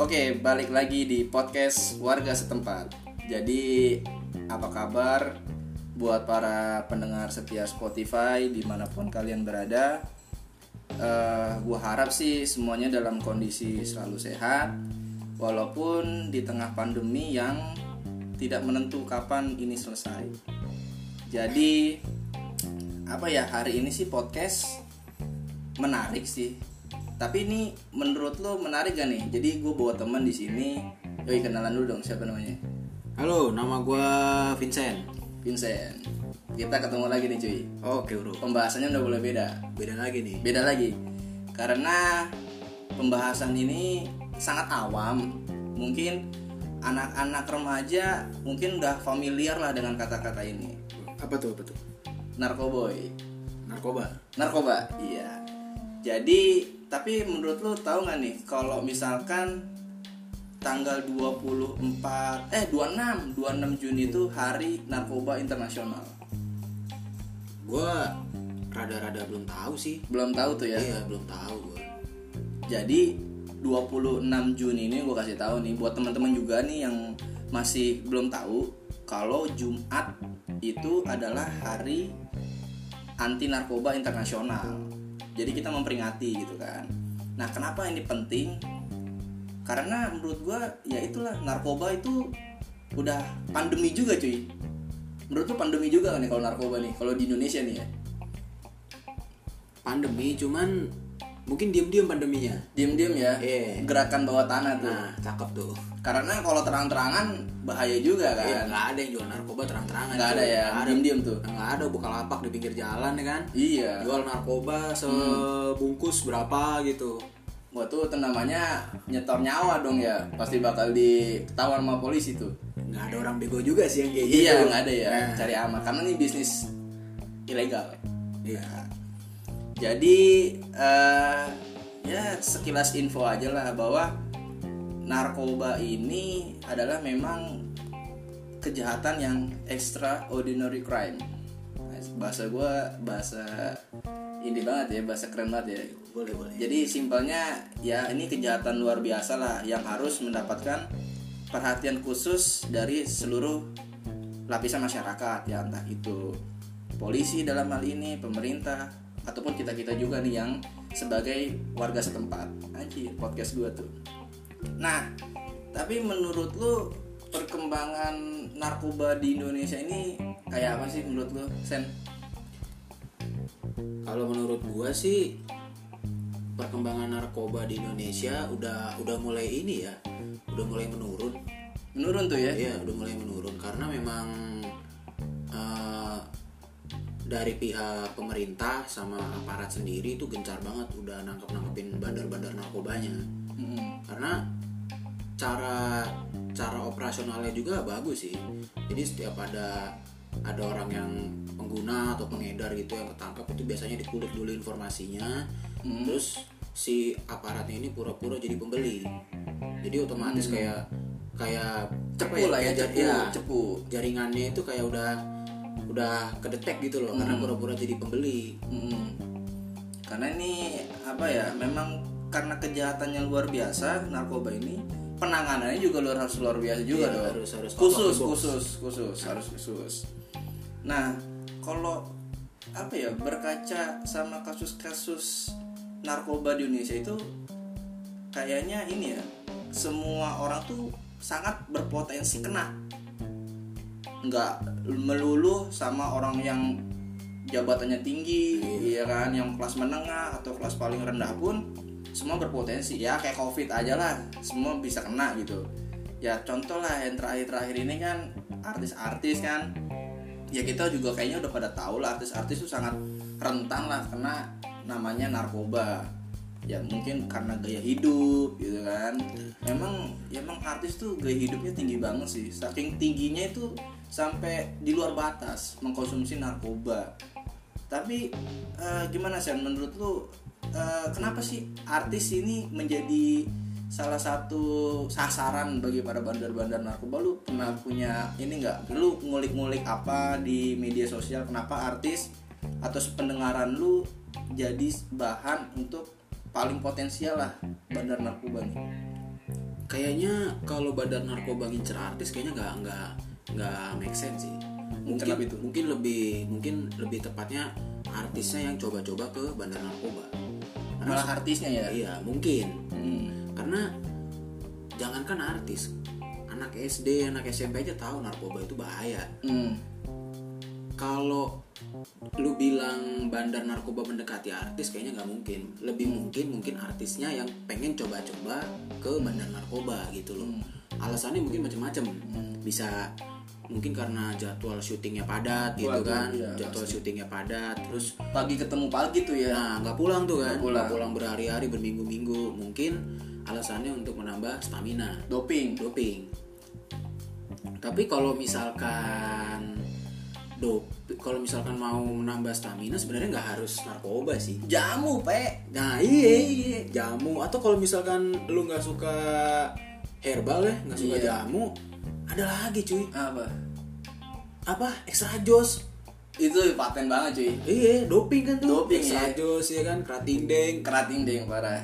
Oke, balik lagi di podcast warga setempat. Jadi, apa kabar buat para pendengar setia Spotify di mana pun kalian berada? Eh, gua harap sih semuanya dalam kondisi selalu sehat, walaupun di tengah pandemi yang tidak menentu kapan ini selesai. Jadi, apa ya hari ini sih podcast menarik sih tapi ini menurut lo menarik gak nih jadi gue bawa teman di sini yoi kenalan dulu dong siapa namanya Halo, nama gua Vincent. Vincent kita ketemu lagi nih cuy Oke, bro. pembahasannya udah boleh beda Beda lagi nih. beda lagi karena pembahasan ini sangat awam mungkin anak-anak remaja mungkin udah familiar lah dengan kata-kata ini Apa tuh? Apa tuh? narkoboy Narkoba. narkoba iya jadi tapi menurut lu tahu nggak nih kalau misalkan tanggal 24 eh 26 26 Juni itu hari narkoba internasional Gua rada-rada belum tahu sih. belum tahu tuh ya Iya, belum tahu gua. jadi 26 Juni ini gue kasih tahu nih buat teman-teman juga nih yang masih belum tahu kalau Jumat itu adalah hari anti narkoba internasional. Jadi kita memperingati gitu kan. Nah kenapa ini penting? Karena menurut gue ya itulah narkoba itu udah pandemi juga cuy. Menurut lu pandemi juga nih kalau narkoba nih kalau di Indonesia nih ya. Pandemi cuman mungkin diam-diam pandeminya. Diem-diem ya. Iya. Gerakan bawah tanah tuh. Nah, cakep tuh. Karena kalau terang-terangan bahaya juga kan. Iya, nggak ada yang jual narkoba terang-terangan. nggak ada ya, Nggak ada. diem-diem tuh. Nggak ada buka lapak di pinggir jalan ya kan. Iya. Jual narkoba sebungkus berapa gitu. Wah tuh tuh namanya nyetor nyawa dong ya. Pasti bakal diketahuan sama polisi tuh. Nggak ada orang bego juga sih yang kayak gitu. Iya nggak ada ya. Nah. Cari aman karena ini bisnis ilegal. Iya. Jadi eh, ya sekilas info aja lah bahwa narkoba ini adalah memang kejahatan yang extraordinary crime. Bahasa gue bahasa ini banget ya, bahasa keren banget ya. Boleh, boleh. Jadi simpelnya ya ini kejahatan luar biasa lah yang harus mendapatkan perhatian khusus dari seluruh lapisan masyarakat ya entah itu polisi dalam hal ini pemerintah ataupun kita kita juga nih yang sebagai warga setempat. Anjir podcast gua tuh. Nah tapi menurut lu perkembangan narkoba di Indonesia ini kayak apa sih menurut lu Sen? Kalau menurut gua sih perkembangan narkoba di Indonesia udah udah mulai ini ya, udah mulai menurun. menurun tuh ya? Iya, udah mulai menurun karena memang eh, dari pihak pemerintah sama aparat sendiri itu gencar banget udah nangkep nangkepin bandar-bandar narkobanya. Mm-mm. Karena cara cara operasionalnya juga bagus sih. Jadi setiap ada ada orang yang pengguna atau pengedar gitu yang ketangkap itu biasanya dikulik dulu informasinya, terus si aparatnya ini pura-pura jadi pembeli. Jadi otomatis kayak kayak apa cepu lah ya kayak cepu ja- cepu jaringannya itu kayak udah udah kedetek gitu loh karena pura-pura jadi pembeli. Mm. Karena ini apa ya? Memang karena kejahatan yang luar biasa narkoba ini penanganannya juga luar harus luar biasa juga Iya, dong. harus- harus khusus khusus khusus harus khusus. Nah kalau apa ya berkaca sama kasus-kasus narkoba di Indonesia itu kayaknya ini ya semua orang tuh sangat berpotensi kena nggak melulu sama orang yang jabatannya tinggi iya. kan yang kelas menengah atau kelas paling rendah pun semua berpotensi. Ya kayak covid aja lah semua bisa kena gitu. Ya contoh lah yang terakhir-terakhir ini kan artis-artis kan. Ya kita juga kayaknya udah pada tahu lah artis-artis itu sangat rentan lah kena namanya narkoba. Ya mungkin karena gaya hidup gitu kan. Memang ya emang artis tuh gaya hidupnya tinggi banget sih. Saking tingginya itu sampai di luar batas mengkonsumsi narkoba. Tapi eh, gimana sih menurut lu eh, kenapa sih artis ini menjadi salah satu sasaran bagi para bandar-bandar narkoba? Lu pernah punya ini nggak? Lu ngulik-ngulik apa di media sosial? Kenapa artis atau pendengaran lu jadi bahan untuk paling potensial lah bandar narkoba nih? Kayaknya kalau badan narkoba ngincer artis kayaknya nggak nggak nggak make sense sih. Mungkin Kenapa itu? mungkin lebih mungkin lebih tepatnya artisnya yang coba-coba ke bandar narkoba. Malah artisnya ya? Iya mungkin. Hmm. karena jangankan artis anak SD anak SMP aja tahu narkoba itu bahaya. Hmm. kalau lu bilang bandar narkoba mendekati artis kayaknya nggak mungkin. Lebih mungkin mungkin artisnya yang pengen coba-coba ke bandar narkoba gitu loh alasannya mungkin macam-macam. Bisa mungkin karena jadwal syutingnya padat gitu Waduh, kan. iya, jadwal syutingnya padat terus pagi ketemu pagi tuh ya? Nah nggak pulang tuh kan. Nggak pulang. pulang berhari-hari berminggu-minggu. Mungkin alasannya untuk menambah stamina. Doping. Doping. Tapi kalau misalkan dop kalau misalkan mau menambah stamina sebenarnya nggak harus narkoba sih. Jamu pe. Nah iya jamu. Atau kalau misalkan lu nggak suka herbal ya nggak suka Iya. jamu. Ada lagi cuy. Apa? Apa? Extra jos itu paten banget cuy. Iya doping kan tuh. Doping, extra iya. jos ya kan? Kerating deng kerating deh yang parah.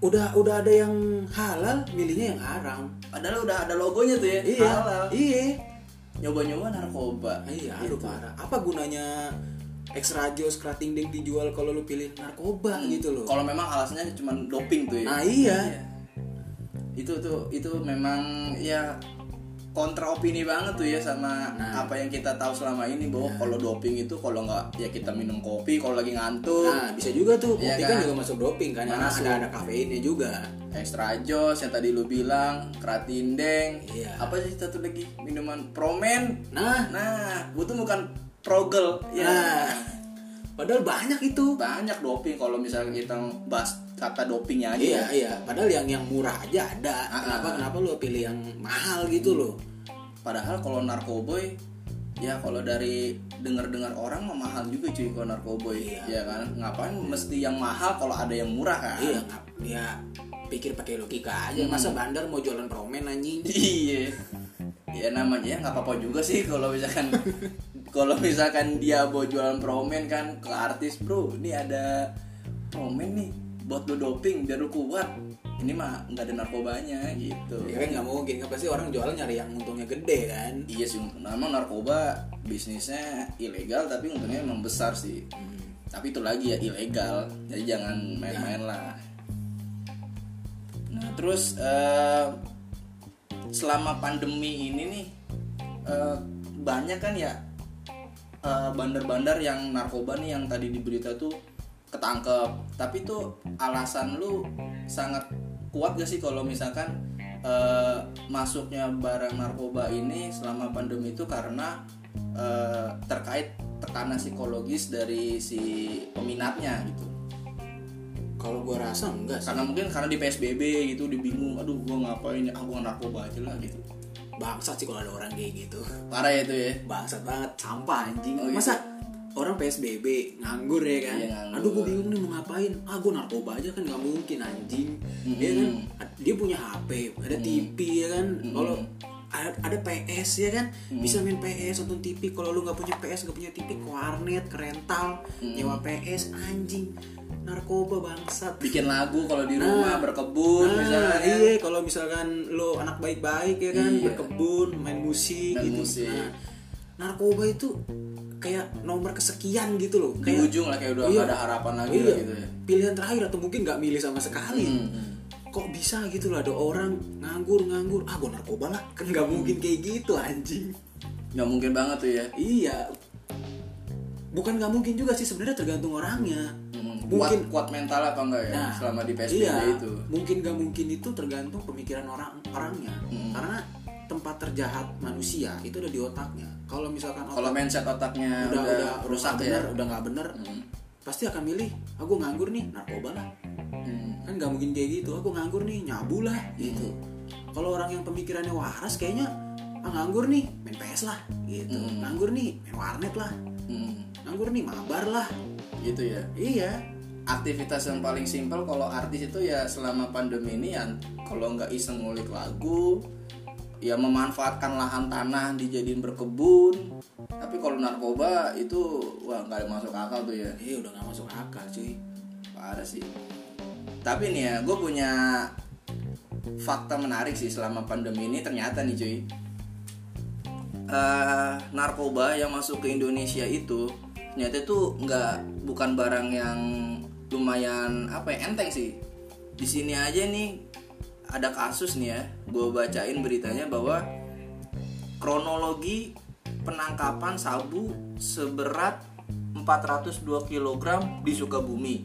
Udah udah ada yang halal milihnya yang haram. Padahal udah ada logonya tuh ya iya halal. iya. Nyoba-nyoba narkoba. Iya, aduh parah. Apa gunanya extra jos kerating deng dijual kalau lu pilih narkoba gitu loh. kalau memang alasannya cuma doping tuh ya? Nah, iya. Itu tuh itu memang ya kontra opini banget tuh ya sama Nah. apa yang kita tahu selama ini bahwa kalau doping itu kalau nggak ya kita minum kopi kalau lagi ngantuk Nah, bisa juga tuh Iya kopi kan? kan juga masuk doping kan, karena ada ada kafeinnya juga. extra jos yang tadi lu bilang keratindeng Iya. apa sih satu lagi minuman promen Nah, nah gue tuh bukan progel ya nah. Padahal banyak itu. banyak doping kalau misalnya kita bahas kata dopingnya aja Iya, iya. Padahal yang yang murah aja ada. Ah, Kenapa ah. kenapa lu pilih yang mahal gitu loh? padahal kalau narkoboy ya kalau dari dengar-dengar orang mah mahal juga cuy kalau narkoboy Iya. ya kan ngapain mesti yang mahal kalau ada yang murah kan Iya, ya pikir pakai logika aja. Masa bandar mau jualan promen anjing? iya ya namanya ya nggak apa-apa juga sih kalau misalkan kalau misalkan dia mau jualan promen kan ke artis bro ini ada promen nih buat lo doping biar lo kuat ini mah nggak ada narkobanya gitu Ya kan nggak mungkin, kan pasti orang jualan nyari yang untungnya gede kan. Iya sih, memang narkoba bisnisnya ilegal tapi untungnya emang besar sih. Hmm. Tapi itu lagi ya ilegal, jadi jangan main-main lah. Nah terus eh, selama pandemi ini nih eh, banyak kan ya eh, bandar-bandar yang narkoba nih yang tadi di berita tuh ketangkep. Tapi tuh alasan lu sangat kuat gak sih kalau misalkan eh, masuknya barang narkoba ini selama pandemi itu karena eh, terkait tekanan psikologis dari si peminatnya gitu. Kalau gua rasa enggak sih. Karena mungkin karena di PSBB gitu dibingung, aduh gua ngapain, ah gua narkoba aja lah gitu. Bangsat sih kalau ada orang kayak gitu. Parah ya itu ya. Bangsat banget, sampah anjing. Oh, gitu. Masa orang PSBB nganggur ya kan? Iya, nganggur. Aduh gue bingung nih mau ngapain. Ah gue narkoba aja kan nggak mungkin anjing. Mm-mm. Dia kan dia punya HP, ada TV ya kan. Kalau ada, PS ya kan, bisa main PS nonton TV. Kalau lu nggak punya PS nggak punya TV, ke warnet, ke rental, nyewa PS anjing. Narkoba bangsat. Bikin lagu kalau di rumah berkebun Nah, misalnya. kan. iya kalau misalkan lo anak baik-baik ya kan Iya. berkebun main musik Main gitu musik. Nah, narkoba itu kayak nomor kesekian gitu loh Di kayak ujung lah kayak udah Iya. nggak ada harapan lagi iya, gitu ya. pilihan terakhir atau mungkin nggak milih sama sekali Hmm, hmm. kok bisa gitu loh ada orang nganggur nganggur ah gue narkoba lah kan nggak mungkin kayak gitu anjing Nggak mungkin banget tuh ya. iya bukan nggak mungkin juga sih sebenarnya tergantung orangnya Hmm, Mungkin- kuat, kuat mental apa enggak ya Nah, selama di PSBB iya, itu. mungkin gak mungkin itu tergantung pemikiran orang orangnya Hmm. karena tempat terjahat manusia itu ada di otaknya kalau misalkan Kalau otak mindset otaknya udah udah, udah rusak ya. bener, udah nggak bener Hmm. pasti akan milih aku nganggur nih narkoba lah Hmm. kan nggak mungkin kayak gitu aku nganggur nih nyabu lah gitu kalau orang yang pemikirannya waras kayaknya ah nganggur nih main PS lah gitu Hmm. nganggur nih main warnet lah Hmm. nganggur nih mabar lah Gitu ya. iya aktivitas yang paling simpel kalau artis itu ya selama pandemi ini ya kalau nggak iseng ngulik lagu ya memanfaatkan lahan tanah dijadiin berkebun. Tapi kalau narkoba itu wah nggak ada masuk akal tuh ya. Iya udah nggak masuk akal cuy. Parah sih. Tapi nih ya gue punya fakta menarik sih selama pandemi ini ternyata nih cuy. Eh, narkoba yang masuk ke Indonesia itu ternyata itu nggak bukan barang yang lumayan apa ya enteng sih. Di sini aja nih ada kasus nih ya gue bacain beritanya bahwa kronologi penangkapan sabu seberat 402 kg di Sukabumi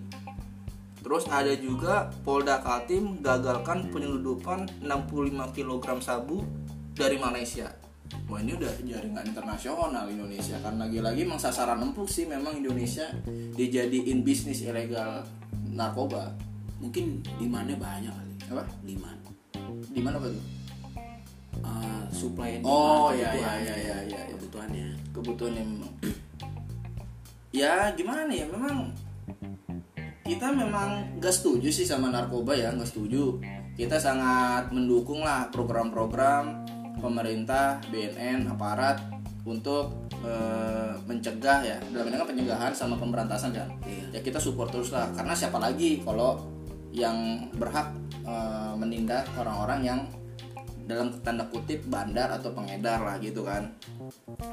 Terus ada juga Polda Kaltim gagalkan penyeludupan 65 kg sabu dari Malaysia. Wah ini udah jaringan internasional Indonesia kan lagi-lagi emang sasaran empuk sih memang Indonesia dijadiin bisnis ilegal narkoba. mungkin demandnya banyak Apa? demand Di mana pak tuh? Eh, supply and Oh, demand iya, kebutuhan, iya, iya, iya, iya. kebutuhannya kebutuhannya memang ya gimana ya memang kita memang gak setuju sih sama narkoba ya gak setuju kita sangat mendukung lah program-program pemerintah BNN aparat untuk eh, mencegah ya dalam ini kan pencegahan sama pemberantasan kan Iya. ya kita support terus lah karena siapa lagi kalau yang berhak eh, menindak orang-orang yang dalam tanda kutip bandar atau pengedar lah gitu kan.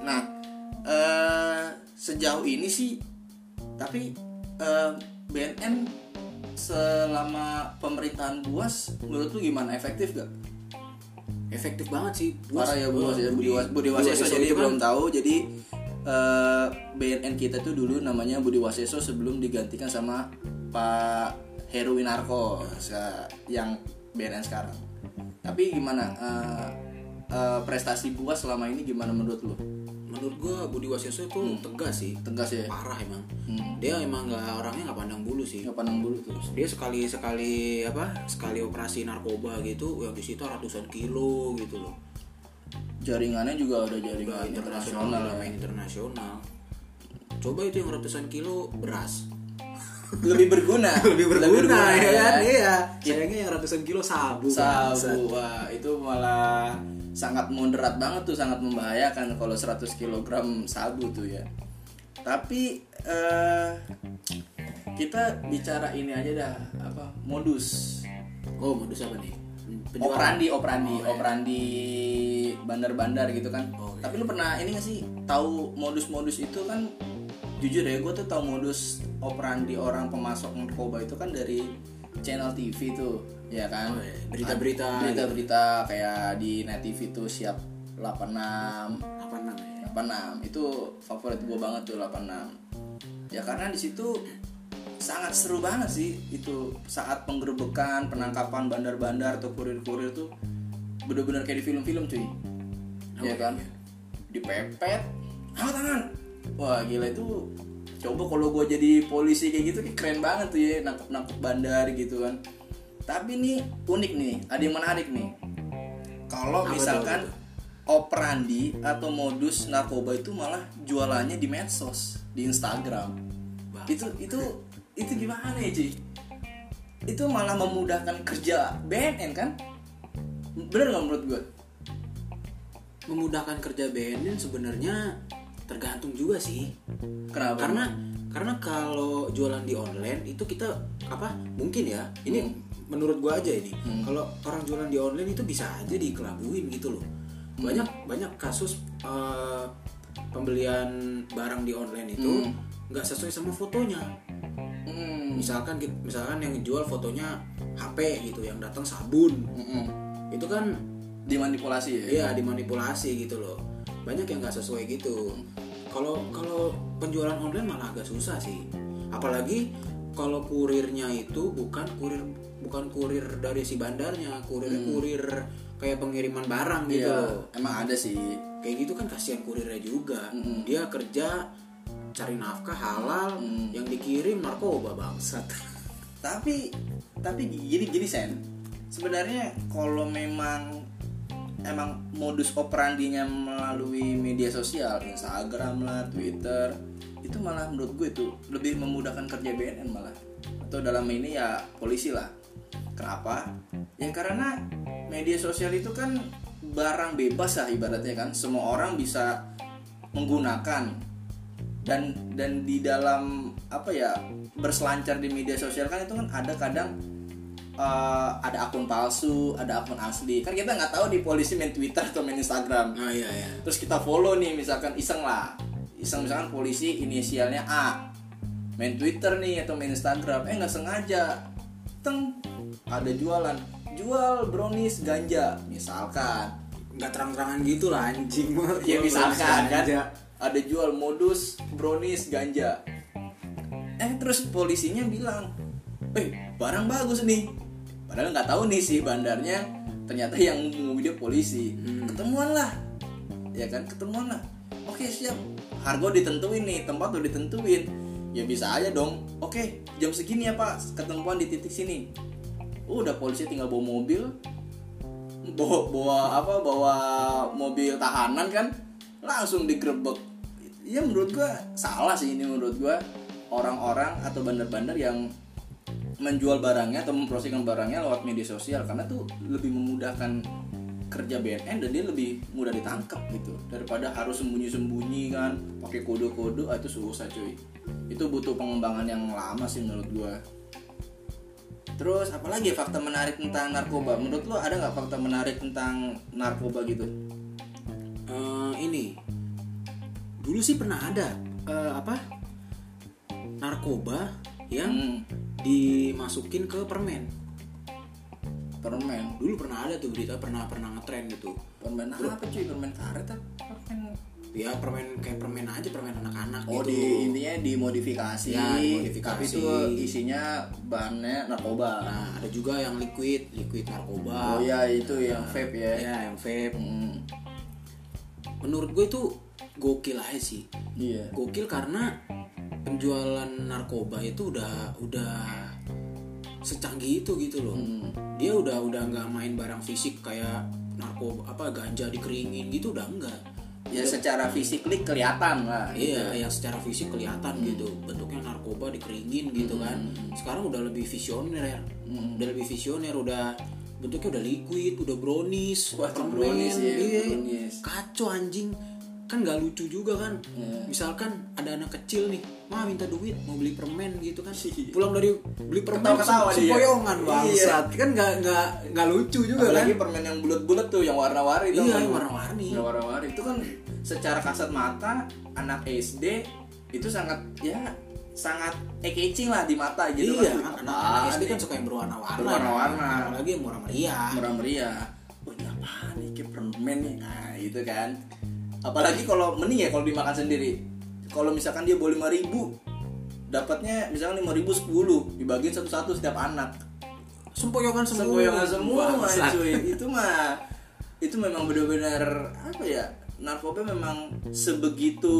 Nah, eh, sejauh ini sih, tapi eh, BNN selama pemerintahan Buas, menurut lu gimana? Efektif gak? efektif banget sih. Parah ya Buas ya, Budi, Budi Waseso jadi kan- belum tahu. Jadi eh, BNN kita tuh dulu namanya Budi Waseso sebelum digantikan sama Pak Heru Winarko se- yang BNN sekarang. Tapi gimana eh, eh, prestasi Buas selama ini gimana menurut lu? menurut gua Budi Waseso itu tegas sih Tegas ya? parah emang Hmm. dia emang nggak orangnya nggak pandang bulu sih Nggak pandang bulu tuh. dia sekali sekali apa sekali operasi narkoba gitu yang disita ratusan kilo gitu loh jaringannya juga udah jaringan internasional internasional ya. main internasional coba itu yang ratusan kilo beras lebih berguna lebih berguna ya kan ya. iya sayangnya yang ratusan kilo sabu sabu wah itu malah sangat moderat banget tuh sangat membahayakan kalau 100 kg sabu tuh ya tapi eh, kita bicara ini aja dah apa modus oh modus apa nih Penjualan. operandi operandi Oh, iya. operandi bandar-bandar gitu kan Oh, iya. tapi lu pernah ini gak sih tahu modus-modus itu kan jujur ya gue tuh tahu modus operandi orang pemasok narkoba itu kan dari channel TV tuh ya kan? Oh, iya. Berita-berita berita-berita kayak di net TV tuh siap 86 apa namanya 86 itu favorit gue banget tuh 86 ya karena di situ sangat seru banget sih itu saat penggerbekan penangkapan bandar-bandar atau kurir-kurir tuh bener-bener kayak di film-film cuy. Ya kan? dipepet angkat tangan wah gila itu coba kalau gue jadi polisi kayak gitu kayak keren banget tuh ya nangkep nangkep bandar gitu kan. Tapi nih unik nih ada yang menarik nih. Kalau misalkan operandi atau modus narkoba itu malah jualannya di medsos di Instagram. Bang. itu itu itu gimana ya cuy? Itu malah memudahkan kerja BNN kan? Bener nggak menurut gue memudahkan kerja BNN sebenarnya tergantung juga sih kenapa karena karena kalau jualan di online itu kita apa mungkin ya ini Hmm. menurut gua aja ini kalau orang jualan di online itu bisa aja dikelabuin gitu loh Hmm. banyak banyak kasus eh, pembelian barang di online itu Hmm. nggak sesuai sama fotonya Hmm, misalkan misalkan yang jual fotonya HP gitu yang datang sabun mm-mm. itu kan dimanipulasi ya Iya dimanipulasi gitu loh. Banyak yang nggak sesuai gitu. Kalau kalau penjualan online malah agak susah sih. Apalagi kalau kurirnya itu bukan kurir bukan kurir dari si bandarnya, kurir kurir kayak pengiriman barang gitu. Iya, loh. emang ada sih Kayak gitu kan kasihan kurirnya juga. Mm-mm. Dia kerja cari nafkah halal, yang dikirim narkoba bangsat. tapi tapi gini gini sen sebenarnya kalau memang emang modus operandinya melalui media sosial Instagram lah Twitter itu malah menurut gue itu lebih memudahkan kerja BNN malah. Atau dalam ini ya polisi lah. Kenapa? Ya karena media sosial itu kan barang bebas lah ibaratnya kan. Semua orang bisa menggunakan. Dan dan di dalam apa ya berselancar di media sosial kan itu kan ada kadang eh, ada akun palsu ada akun asli. Kan kita nggak tahu di polisi main twitter atau main instagram. Nah iya iya. Terus kita follow nih misalkan iseng lah. Iseng misalkan polisi inisialnya A. Main Twitter nih atau main Instagram. Eh nggak sengaja. Teng ada jualan. Jual brownies ganja. Misalkan. Nggak terang-terangan gitu lah anjing. Ya misalkan kan. ada jual modus brownies ganja. Eh terus polisinya bilang eh barang bagus nih padahal nggak tahu nih si bandarnya ternyata yang mau dia polisi ketemuan lah. Ya kan ketemuan lah. Oke siap. Harga ditentuin nih tempat udah ditentuin. Ya bisa aja dong. Oke jam segini ya pak. Ketemuan di titik sini. Udah polisi tinggal bawa mobil. Bawa bawa apa bawa mobil tahanan kan. Langsung digerebek ya menurut gua salah sih ini menurut gua. Orang-orang atau bandar-bandar yang menjual barangnya atau mempromosikan barangnya lewat media sosial karena tuh lebih memudahkan kerja BNN dan dia lebih mudah ditangkap gitu. Daripada harus sembunyi-sembunyi kan pakai kode-kode ah, itu susah cuy. Itu butuh pengembangan yang lama sih menurut gua. Terus apalagi ya fakta menarik tentang narkoba? Menurut lo ada nggak fakta menarik tentang narkoba gitu? Eh, ini. Dulu sih pernah ada eh, apa? Narkoba yang hmm, dimasukin ke permen. Permen? Dulu pernah ada tuh berita pernah pernah ngetren gitu permen apa cuy? Permen karet apa? Permen. Ya permen kayak permen aja permen anak-anak Oh gitu. di intinya dimodifikasi, Ya, dimodifikasi. tapi itu isinya bahannya narkoba. nah ada juga yang liquid liquid narkoba. Oh ya itu yang vape ya. ya yang vape. Hmm, menurut gue itu gokil aja sih. Iya. gokil karena penjualan narkoba itu udah udah secanggih itu gitu loh Hmm. dia udah udah nggak main barang fisik kayak narkoba apa ganja dikeringin gitu udah enggak Ya secara fisik kelihatan lah. iya yang secara fisik kelihatan Hmm. gitu bentuknya narkoba dikeringin gitu kan sekarang udah lebih visioner Hmm. udah lebih visioner udah bentuknya udah liquid udah brownies Wah, permen, brownies, iya, iya. brownies. kacau anjing kan nggak lucu juga kan Iya. misalkan ada anak kecil nih mah minta duit mau beli permen gitu kan Iya. pulang dari beli permen Ketawa-ketawa sem- dia. sempoyongan Iya. bangsat kan nggak nggak nggak lucu juga Apalagi kan permen yang bulat-bulat tuh yang warna-warni Iya, yang warna-warni. Yang warna-warni itu kan secara kasat mata anak SD itu sangat ya sangat eye-catching lah di mata gitu iya kan. anak, anak SD kan suka yang berwarna-warna Berwarna-warna. apalagi yang murah meriah murah meriah oh ini apaan nih kayak permen nih nah itu kan apalagi kalau mending ya kalau dimakan sendiri. Kalau misalkan dia bawa lima ribu dapatnya misalkan lima ribu sepuluh dibagiin satu-satu setiap anak. Sempoyongan semua. Sempoyongan semua cuy. Itu mah itu memang benar-benar apa ya narkoba memang sebegitu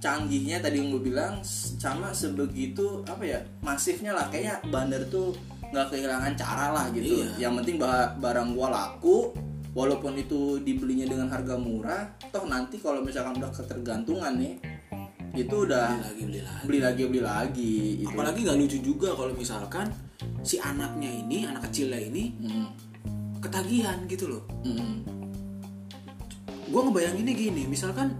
canggihnya tadi yang gue bilang sama sebegitu apa ya masifnya lah. Kayaknya bandar tuh nggak kehilangan cara lah gitu. Iya. yang penting ba- barang gua laku walaupun itu dibelinya dengan harga murah toh nanti kalau misalkan udah ketergantungan nih itu udah beli lagi beli lagi beli lagi beli lagi gitu. apalagi nggak lucu juga kalau misalkan si anaknya ini anak kecilnya ini Hmm. ketagihan gitu loh Hmm. gue ngebayanginnya gini misalkan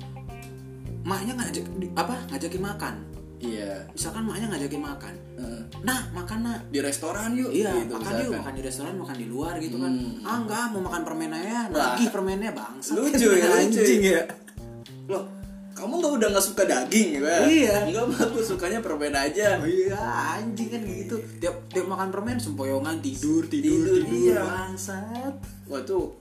maknya ngajak apa ngajakin makan iya. Misalkan maknya ngajakin makan. Heeh. nah makan nak. Di restoran yuk iya gitu, makan yuk. Misalkan. makan di restoran makan di luar gitu kan. Hmm. ah enggak mau makan permen aja. Lah. lagi permennya bangsa Lucu ya, lucu anjing ya. Loh kamu nggak udah nggak suka daging ya Iya. nggak aku sukanya permen aja. Oh iya anjing kan gitu. Tiap tiap makan permen sempoyongan tidur tidur Tidur, tidur, iya. bangsat. Wah tuh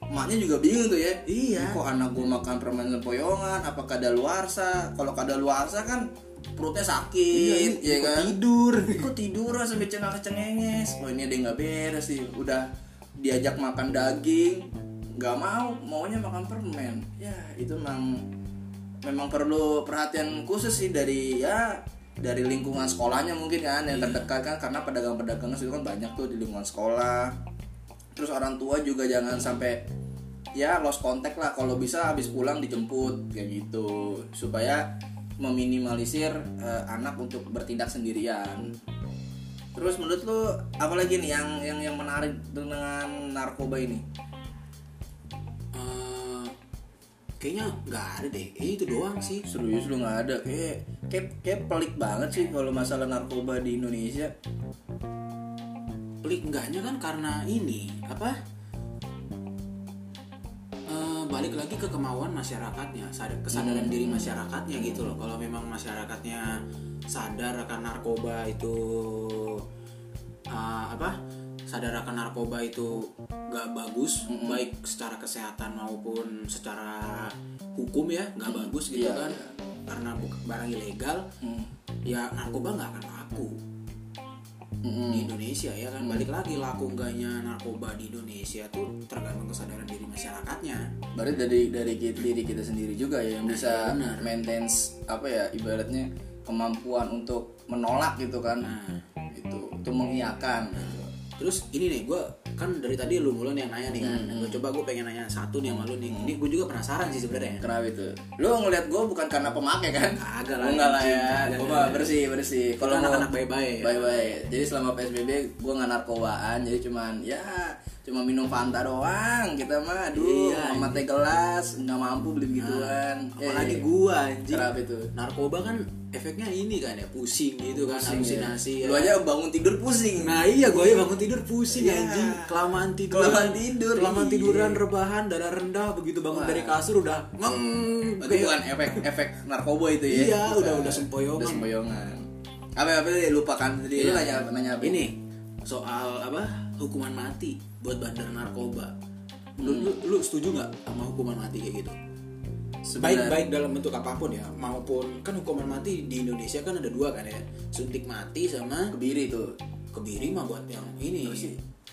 emaknya juga bingung tuh ya. Iya. kok anak gua makan permen sempoyongan? Apa kadaluarsa kalau kadaluarsa kan perutnya sakit iya ya kan? tidur. Kok tidur sampai cengak cengenges oh ini ada yang nggak beres sih udah diajak makan daging. Nggak mau maunya makan permen. Ya itu memang memang perlu perhatian khusus sih dari ya dari lingkungan sekolahnya mungkin kan yang terdekat kan. Karena pedagang-pedagang itu kan banyak tuh di lingkungan sekolah. Terus orang tua juga jangan sampai ya lost contact lah. Kalau bisa habis pulang dijemput kayak gitu. Supaya meminimalisir eh, anak untuk bertindak sendirian. Terus menurut lu apalagi nih yang yang yang menarik dengan narkoba ini? Eh, kayaknya nggak ada deh. Kayaknya itu doang sih. Serius lu nggak ada? Kayak kayak kayak pelik banget sih kalau masalah narkoba di Indonesia. Pelik enggaknya kan karena ini apa? Eh, balik lagi ke kemauan masyarakatnya sadar- kesadaran diri masyarakatnya gitu loh. Kalau memang masyarakatnya sadar akan narkoba itu eh, apa? Sadar akan narkoba itu gak bagus baik secara kesehatan maupun secara hukum ya nggak bagus gitu Iya, kan. iya. karena barang ilegal Hmm. ya narkoba nggak akan laku Mm-mm. di Indonesia ya kan balik lagi laku enggaknya narkoba di Indonesia tuh tergantung kesadaran diri masyarakatnya Berarti dari dari diri kita sendiri juga ya yang bisa benar. maintain apa ya ibaratnya kemampuan untuk menolak gitu kan. Nah. Itu itu mengiyakan gitu. terus ini nih gue kan dari tadi lu mulu nih yang nanya nih kan gue coba gue pengen nanya satu nih sama lu nih ini gue juga penasaran sih sebenarnya Kenapa itu? Lu ngeliat gue bukan karena pemakai kan? Kagak lah, Enggak lah ya. Gue mah bersih bersih. kalau anak-anak baik-baik ya. Baik-baik. Jadi selama PSBB gue nggak narkobaan, jadi cuman ya cuma minum Fanta doang. Kita mah aduh Iya, sama teh gelas nggak mampu beli begituan. apalagi Eh, gua anjing Kenapa itu? narkoba kan efeknya ini kan ya pusing gitu kan Pusing, halusinasi ya. ya. Lu aja bangun tidur pusing. Nah iya gue aja bangun tidur pusing Iya. anjing Kelamaan tidur Kelamaan tidur, Kelamaan iya. tiduran rebahan Darah rendah Begitu bangun Wah. dari kasur udah ngeng Berarti bukan efek efek narkoba itu ya? Iya, Bukan. udah udah sempoyongan. Udah sempoyongan. Apa apa lupakan tadi lu Iya. nanya apa nanya apa? Ini Soal apa Hukuman mati Buat bandar narkoba lu, lu, lu setuju nggak sama hukuman mati kayak gitu? Baik baik dalam bentuk apa pun ya, maupun kan hukuman mati di Indonesia kan ada dua kan ya, suntik mati sama kebiri tuh. kebiri mah buat yang ini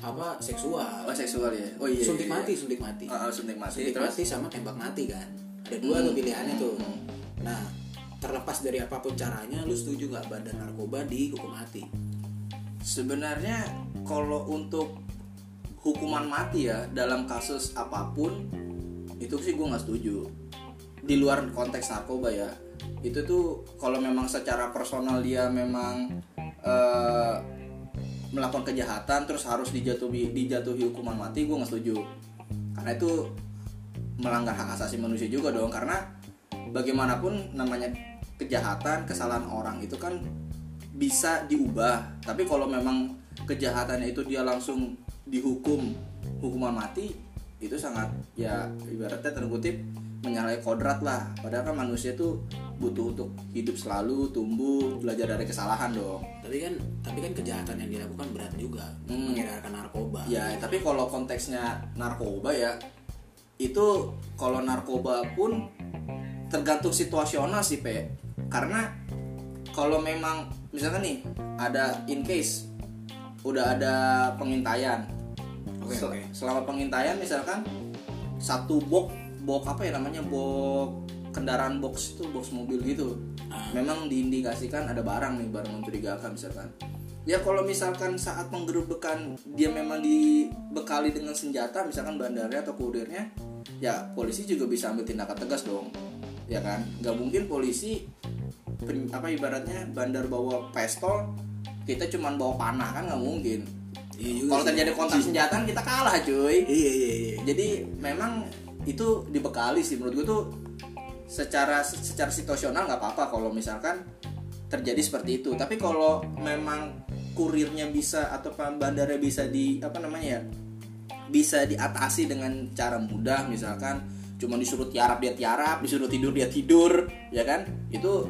apa seksual. Oh seksual ya. Oh iya. suntik iya, mati, iya. suntik mati. Ah, suntik mati. suntik Terus mati sama tembak mati kan. Ada dua tuh pilihannya tuh. Nah, terlepas dari apa pun caranya, lu setuju nggak badan narkoba dihukum mati? sebenarnya kalau untuk hukuman mati ya dalam kasus apa pun itu sih gue nggak setuju di luar konteks narkoba ya. Itu tuh kalau memang secara personal dia memang eh, melakukan kejahatan terus harus dijatuhi dijatuhi hukuman mati gue nggak setuju. Karena itu melanggar hak asasi manusia juga dong. Karena bagaimanapun namanya kejahatan kesalahan orang itu kan bisa diubah. Tapi kalau memang kejahatannya itu dia langsung dihukum hukuman mati itu sangat ya ibaratnya terkutip menyalahi kodrat lah padahal kan manusia tuh butuh untuk hidup selalu tumbuh belajar dari kesalahan dong Tapi kan, tapi kan kejahatan yang dilakukan berat juga, Hmm. mengedarkan narkoba. ya tapi kalau konteksnya narkoba ya itu kalau narkoba pun tergantung situasional sih pe karena kalau memang misalkan nih ada in case udah ada pengintaian Oke, Sel- oke. selama pengintaian misalkan satu box box apa ya namanya box kendaraan box itu box mobil gitu. Ah. memang diindikasikan ada barang nih barang mencurigakan misalkan. Ya kalau misalkan saat penggerebekan dia memang dibekali dengan senjata misalkan bandarnya atau kurirnya ya polisi juga bisa ambil tindakan tegas dong. Ya kan? Nggak mungkin polisi apa ibaratnya bandar bawa pistol kita cuman bawa panah kan nggak mungkin. Iya kalau terjadi kontak senjata kita kalah cuy. Iya iya iya. jadi memang itu dibekali sih. Menurut gue tuh secara secara situasional nggak apa-apa kalau misalkan terjadi seperti itu. Tapi kalau memang kurirnya bisa atau bandara bisa di apa namanya ya bisa diatasi dengan cara mudah misalkan cuma disuruh tiarap dia tiarap disuruh tidur dia tidur ya kan? Itu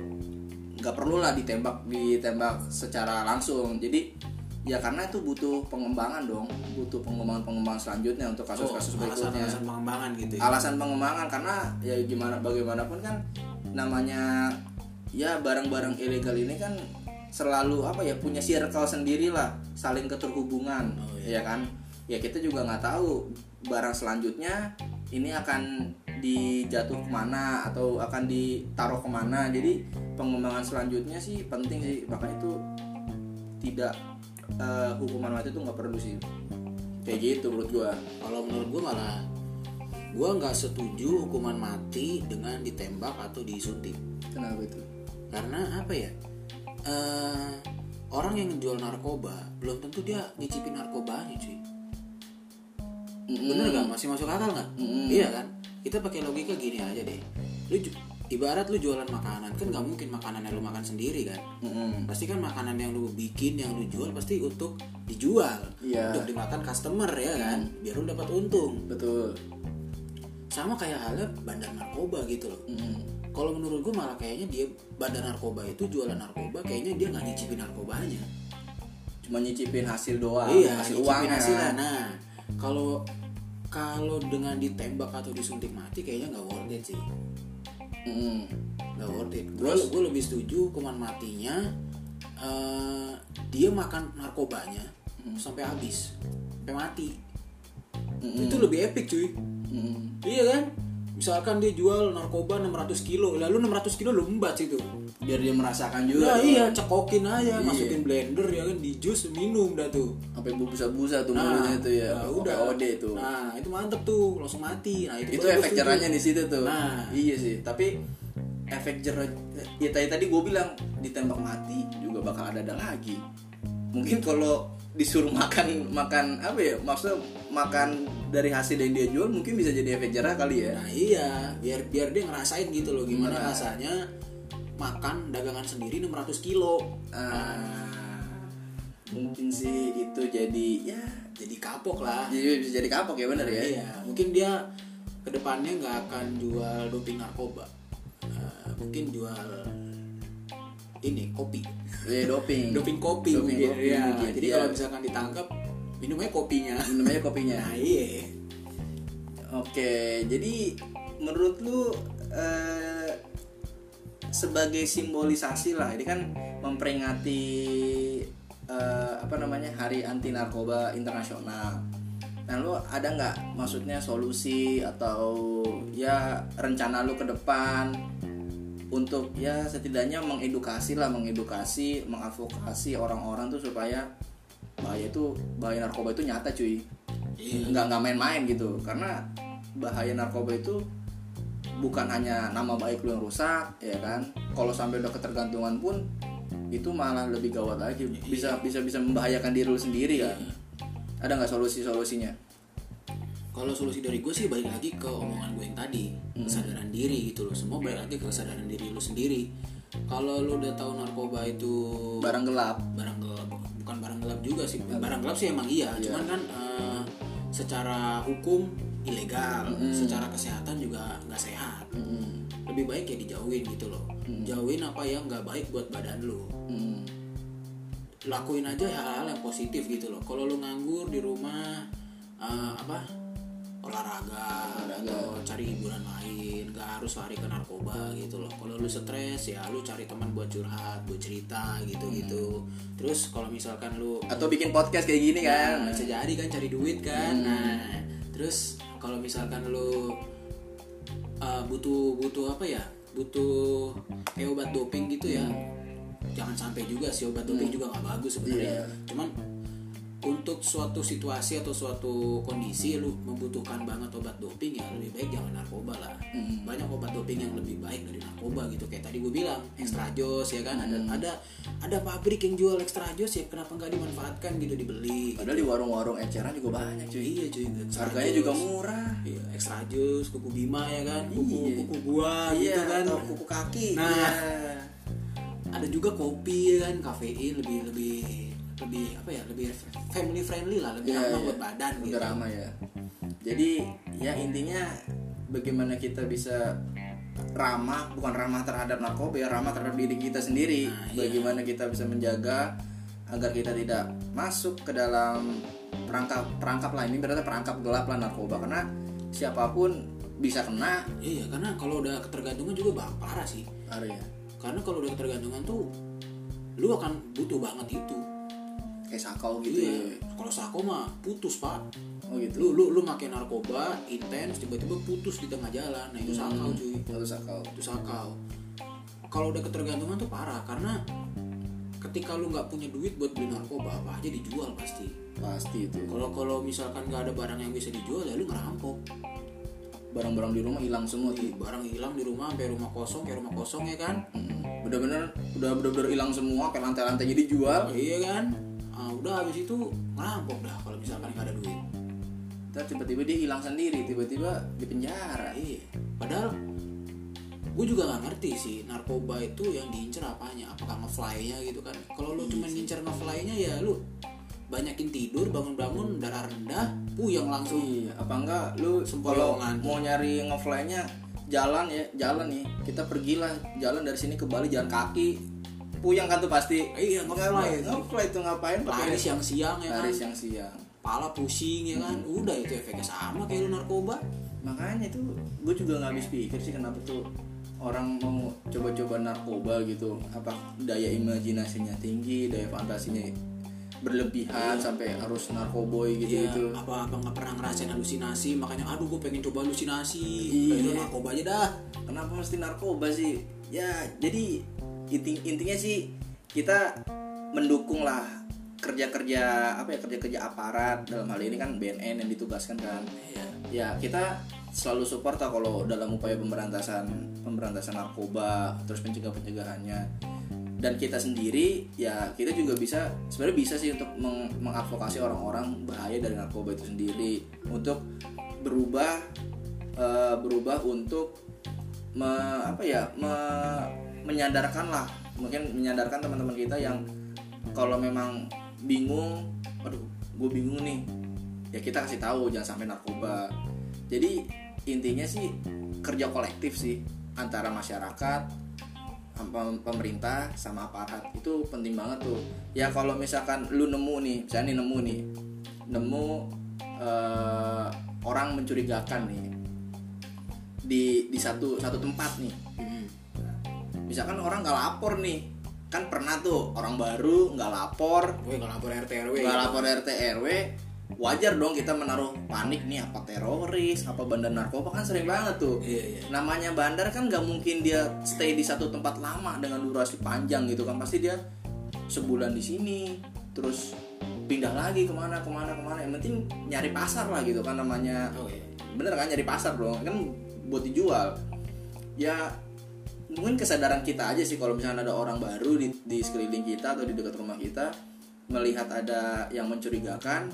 nggak perlu lah ditembak ditembak secara langsung. Jadi ya karena itu butuh pengembangan dong. Butuh pengembangan pengembangan selanjutnya untuk kasus-kasus Oh, berikutnya. alasan-alasan pengembangan gitu ya. alasan pengembangan karena ya gimana bagaimanapun kan namanya ya barang-barang ilegal ini kan selalu apa ya punya circle sendiri lah saling keterhubungan Oh, ya kan? Ya kita juga nggak tahu barang selanjutnya ini akan dijatuh ke mana atau akan ditaruh ke mana. Jadi pengembangan selanjutnya sih penting sih. Makanya itu tidak eh, hukuman mati itu nggak perlu sih kayak gitu menurut gua Kalau menurut gue malah gue nggak setuju hukuman mati dengan ditembak atau disuntik. kenapa itu Karena apa ya? eh orang yang jual narkoba belum tentu dia nyicipin narkobanya cuy. Bener gak? Masih masuk akal nggak? Mm-mm. Iya kan? Kita pakai logika gini aja deh. Lu ibarat lu jualan makanan kan nggak mungkin makanan yang lu makan sendiri kan Mm-mm. pasti kan makanan yang lu bikin yang lu jual pasti untuk dijual Iya. untuk dimakan customer ya kan biar lu dapat untung betul sama kayak halnya bandar narkoba gitu loh Mm-mm. kalau menurut gue malah kayaknya dia bandar narkoba itu jualan narkoba kayaknya dia nggak nyicipin narkobanya cuma nyicipin hasil doang iya hasil nyicipin uangnya hasilnya. kan. nah kalau kalau dengan ditembak atau disuntik mati kayaknya nggak worth it sih Mm-mm. nggak worth it gue Terus? gue lebih setuju hukuman matinya eh, dia makan narkobanya sampai habis sampai mati Mm-mm. itu lebih epic cuy Mm-mm. iya kan misalkan dia jual narkoba 600 kilo lalu 600 kilo lu embat situ. Biar dia merasakan juga Nah iya cekokin aja Iya. masukin blender ya kan di jus minum dah tuh. Sampai busa-busa tuh Nah, mulutnya tuh ya. nah, udah. OD tuh. Nah, itu mantep tuh, langsung mati. Nah, itu, itu efek jerahnya di situ tuh. Nah. iya sih tapi efek jerah ya tadi tadi gue bilang ditembak mati juga bakal ada ada lagi. Mungkin kalau disuruh makan makan apa ya? Maksudnya makan dari hasil yang dia jual mungkin bisa jadi efek jerah kali ya Nah, iya, biar biar dia ngerasain gitu loh gimana Nah. rasanya makan dagangan sendiri 600 kilo. Ah, mungkin sih itu jadi ya Jadi kapok lah. jadi bisa jadi kapok ya bener ya Iya, mungkin dia ke depannya nggak akan jual doping narkoba. Eh, mungkin jual ini kopi, Iya, doping doping kopi Doping mungkin. kopi Iya, mungkin, Jadi iya. kalau misalkan ditangkap minumnya kopinya. namanya kopinya Nah, iya. Oke, jadi menurut lu eh, sebagai simbolisasi lah, ini kan memperingati eh, apa namanya Hari Anti Narkoba Internasional. Nah, lu ada nggak maksudnya solusi atau ya rencana lu ke depan untuk ya setidaknya mengedukasi lah, mengedukasi, mengadvokasi orang-orang tuh supaya bahaya itu bahaya narkoba itu nyata cuy. Iya. nggak nggak main-main gitu. Karena bahaya narkoba itu bukan hanya nama baik lu yang rusak ya kan? Kalau sampai udah ketergantungan pun itu malah lebih gawat lagi. Bisa bisa bisa membahayakan diri lu sendiri kan ada nggak solusi solusinya? Kalau solusi dari gue sih balik lagi ke omongan gue yang tadi. Kesadaran diri gitu loh. Semua balik lagi ke kesadaran diri lu sendiri. Kalau lu udah tahu narkoba itu barang gelap. Barang barang gelap juga sih. Barang gelap sih emang iya cuman kan eh, secara hukum ilegal secara kesehatan juga nggak sehat. Mm, lebih baik ya dijauhin gitu loh. Jauhin apa yang nggak baik buat badan lu. Mm, lakuin aja hal-hal yang positif gitu loh. Kalau lu nganggur di rumah eh, apa olahraga atau cari hiburan lain gak harus lari ke narkoba gitu loh. Kalau lu stres ya lu cari teman buat curhat buat cerita gitu gitu terus kalau misalkan lu atau bikin podcast kayak gini kan? Nah, bisa jadi kan cari duit kan? Nah terus kalau misalkan lu uh, butuh butuh apa ya? Butuh kayak obat doping gitu ya? Jangan sampai juga sih obat doping juga nggak bagus sebenarnya. Iya. cuman untuk suatu situasi atau suatu kondisi lu membutuhkan banget obat doping ya lebih baik jangan narkoba lah. Banyak obat doping yang lebih baik dari narkoba gitu. Kayak tadi gue bilang extra jos ya kan? Ada ada ada pabrik yang jual extra jos ya kenapa nggak dimanfaatkan gitu dibeli padahal di warung-warung eceran juga banyak cuy. Iya cuy harganya juga murah. Iya extra jus kuku bima ya kan? Kuku Iya. kuku buah iya gitu kan? atau kuku kaki Nah. Iya. ada juga kopi ya kan? Kafein lebih lebih lebih apa ya lebih family friendly lah lebih Iya, ramah iya. buat badan gitu. udah ramah ya. Jadi ya intinya bagaimana kita bisa ramah bukan ramah terhadap narkoba ya ramah terhadap diri kita sendiri. Nah, iya. bagaimana kita bisa menjaga agar kita tidak masuk ke dalam perangkap perangkap lah. Ini berarti perangkap gelap lah narkoba karena siapa pun bisa kena. Iya karena kalau udah ketergantungan juga bang parah sih. Ada ya. Karena kalau udah ketergantungan tuh lu akan butuh banget itu kayak sakau gitu iya ya? kalau sako mah putus pak. Oh gitu? Lu lu lu makin narkoba intens tiba-tiba putus di tengah jalan. Nah itu sakau cuy. Lalu sakau. Itu sakau. Kalau udah ketergantungan tuh parah karena ketika lu nggak punya duit buat beli narkoba apa aja dijual pasti. Pasti itu. Kalau kalau misalkan nggak ada barang yang bisa dijual ya lu ngerampok barang-barang di rumah hilang semua. Tuh barang hilang di rumah sampai rumah kosong kayak rumah kosong ya kan? Mm, bener-bener udah bener-bener hilang semua kayak lantai-lantainya dijual. Iya kan Ah, udah habis itu ngerampok dah kalau misalkan nggak ada duit. Ntar tiba-tiba dia hilang sendiri tiba-tiba di penjara. Iya padahal gue juga nggak ngerti sih narkoba itu yang diincar apanya apakah ngefly-nya gitu kan. Kalau lu cuma ngincar ngefly-nya ya lu banyakin tidur bangun-bangun darah rendah puyeng langsung. Iya, apa enggak? Lu kalau mau nyari ngefly-nya jalan ya, jalan nih. Kita pergilah jalan dari sini ke Bali jalan kaki. Puyeng kan tuh pasti. Iya, ngefly. Ngefly itu ngapain lari siang-siang ya kan Lari siang-siang. pala pusing ya kan udah itu efeknya sama kayak lu narkoba Makanya itu gue juga nggak habis pikir sih kenapa tuh orang mau coba-coba narkoba gitu. Apa daya imajinasinya tinggi, daya fantasinya berlebihan sampai harus narkoboy gitu Iya, gitu. apa apa nggak pernah ngerasain halusinasi makanya aduh gue pengen coba halusinasi Iya. Itu narkoba aja dah kenapa mesti narkoba sih ya jadi inti intinya sih kita mendukung lah kerja kerja apa ya kerja kerja aparat. Dalam hal ini kan BNN yang ditugaskan kan. Iya. ya kita selalu support lah kalau dalam upaya pemberantasan pemberantasan narkoba terus pencegah pencegahannya dan kita sendiri ya kita juga bisa sebenarnya bisa sih untuk meng- mengadvokasi orang-orang bahaya dari narkoba itu sendiri. Untuk berubah eh, berubah untuk me- apa ya me- menyadarkan lah mungkin menyadarkan teman-teman kita yang kalau memang bingung aduh gue bingung nih. Ya kita kasih tahu jangan sampai narkoba. Jadi intinya sih kerja kolektif sih antara masyarakat pem- pemerintah sama aparat. Itu penting banget tuh. Ya kalau misalkan lu nemu nih misalnya nih nemu nih nemu eh, orang mencurigakan nih di di satu satu tempat nih. Misalkan orang nggak lapor nih. Kan pernah tuh orang baru nggak lapor. Gue nggak lapor RT RW nggak lapor RT RW wajar dong kita menaruh panik nih apa teroris apa bandar narkoba kan sering banget tuh. Iya iya. Namanya bandar kan nggak mungkin dia stay di satu tempat lama dengan durasi panjang gitu kan. Pasti dia sebulan di sini terus pindah lagi ke mana ke mana ke mana. Yang penting nyari pasar lah gitu kan namanya. Oh iya. Bener kan nyari pasar dong. Kan buat dijual. Ya mungkin kesadaran kita aja sih kalau misalnya ada orang baru di, di sekeliling kita atau di dekat rumah kita melihat ada yang mencurigakan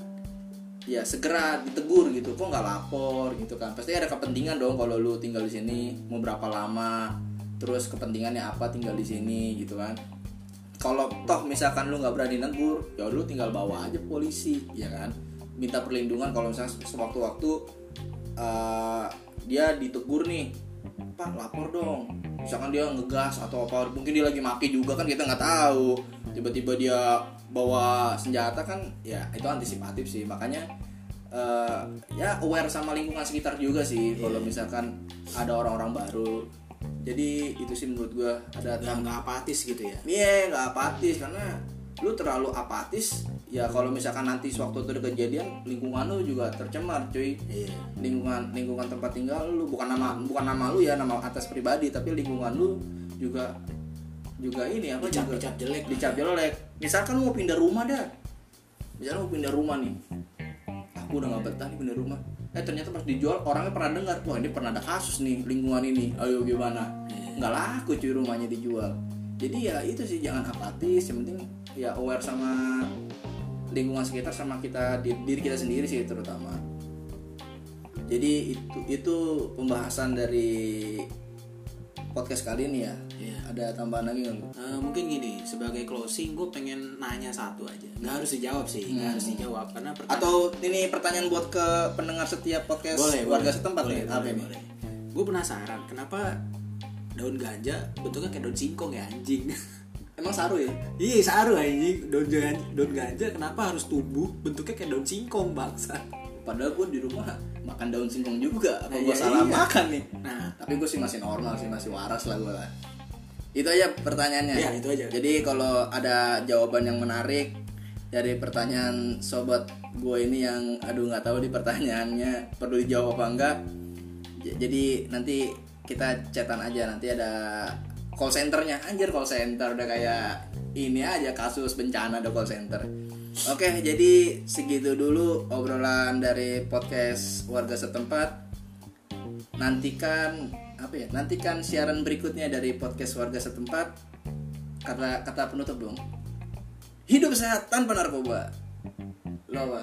ya segera ditegur gitu. Kok nggak lapor gitu kan? Pasti ada kepentingan dong kalau lu tinggal di sini mau berapa lama terus kepentingannya apa tinggal di sini gitu kan. Kalau toh misalkan lu nggak berani negur ya lu tinggal bawa aja polisi ya kan? Minta perlindungan kalau misalnya sewaktu-waktu eh, dia ditegur nih pak lapor dong. Misalkan dia ngegas atau apa mungkin dia lagi maki juga kan kita nggak tahu. Tiba-tiba dia bawa senjata kan ya itu antisipatif sih. Makanya eh, ya aware sama lingkungan sekitar juga sih kalau misalkan ada orang-orang baru. Jadi itu sih menurut gua ada nggak nggak apatis gitu ya? Iya nggak apatis karena lu terlalu apatis ya kalau misalkan nanti sewaktu itu ada kejadian lingkungan lu juga tercemar cuy. Iya. Lingkungan lingkungan tempat tinggal lu bukan nama bukan nama lu ya nama atas pribadi tapi lingkungan lu juga juga ini apa dicap juga dicap jelek. dicap jelek. Misalkan lu mau pindah rumah dah misalkan mau pindah rumah nih. Aku udah nggak betah nih pindah rumah. Eh ternyata pas dijual orangnya pernah dengar wah ini pernah ada kasus nih lingkungan ini. Ayo gimana? Nggak laku cuy rumahnya dijual. Jadi ya itu sih jangan apatis. Yang penting ya aware sama lingkungan sekitar sama kita di- diri kita sendiri sih terutama. Jadi itu itu pembahasan dari podcast kali ini ya. Iya. ada tambahan lagi nggak lu? Eh, mungkin gini sebagai closing gue pengen nanya satu aja. Nggak harus dijawab sih nggak harus dijawab karena pertanyaan atau ini pertanyaan buat ke pendengar setiap podcast warga setempat boleh, nih boleh, apa ini boleh. gue penasaran kenapa daun ganja bentuknya kayak daun singkong ya anjing emang saru ya? Iya saru anjing. Daun ganja, daun ganja kenapa harus tumbuh? Bentuknya kayak daun singkong bangsa. Padahal gue di rumah makan daun singkong juga. Apa Nah, gue iya, salah iya. makan nih? Nah. Tapi gue sih masih normal sih masih waras lah gue lah itu aja pertanyaannya. Ya, itu aja. jadi kalau ada jawaban yang menarik dari pertanyaan sobat gue ini yang aduh nggak tahu di pertanyaannya perlu dijawab apa enggak jadi nanti kita chatan aja. Nanti ada call centernya. Anjir call center udah kayak ini aja kasus bencana ada call center. Oke jadi segitu dulu obrolan dari podcast warga setempat. Nantikan apa ya nantikan siaran berikutnya dari podcast warga setempat. Kata kata penutup dong. Hidup sehat tanpa narkoba. Lo apa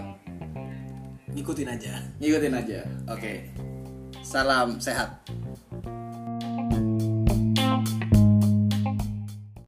ngikutin aja. Ngikutin aja. Oke. Salam sehat